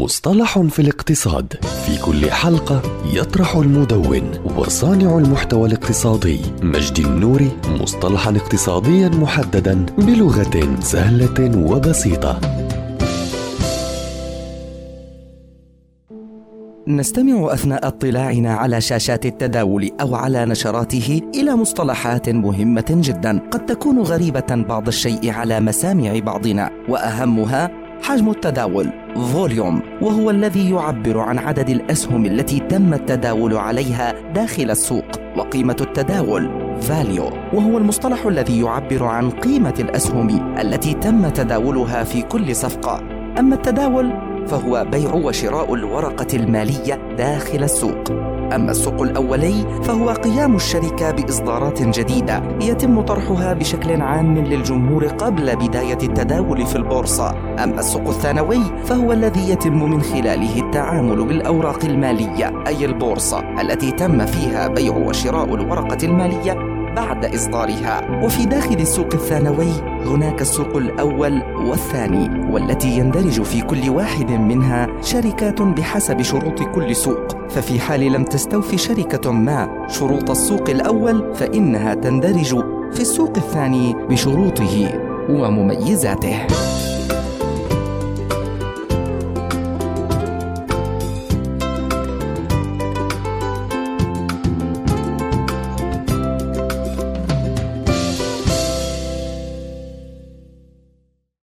مصطلح في الاقتصاد. في كل حلقة يطرح المدون وصانع المحتوى الاقتصادي مجدي النوري مصطلحا اقتصاديا محددا بلغة سهلة وبسيطة. نستمع أثناء اطلاعنا على شاشات التداول أو على نشراته إلى مصطلحات مهمة جدا. قد تكون غريبة بعض الشيء على مسامع بعضنا وأهمها حجم التداول volume وهو الذي يعبر عن عدد الأسهم التي تم التداول عليها داخل السوق وقيمة التداول value وهو المصطلح الذي يعبر عن قيمة الأسهم التي تم تداولها في كل صفقة. أما التداول فهو بيع وشراء الورقة المالية داخل السوق. أما السوق الأولي فهو قيام الشركة بإصدارات جديدة يتم طرحها بشكل عام للجمهور قبل بداية التداول في البورصة. أما السوق الثانوي فهو الذي يتم من خلاله التعامل بالأوراق المالية أي البورصة التي تم فيها بيع وشراء الورقة المالية بعد إصدارها. وفي داخل السوق الثانوي هناك السوق الأول والثاني والتي يندرج في كل واحد منها شركات بحسب شروط كل سوق. ففي حال لم تستوفي شركة ما شروط السوق الأول فإنها تندرج في السوق الثاني بشروطه ومميزاته.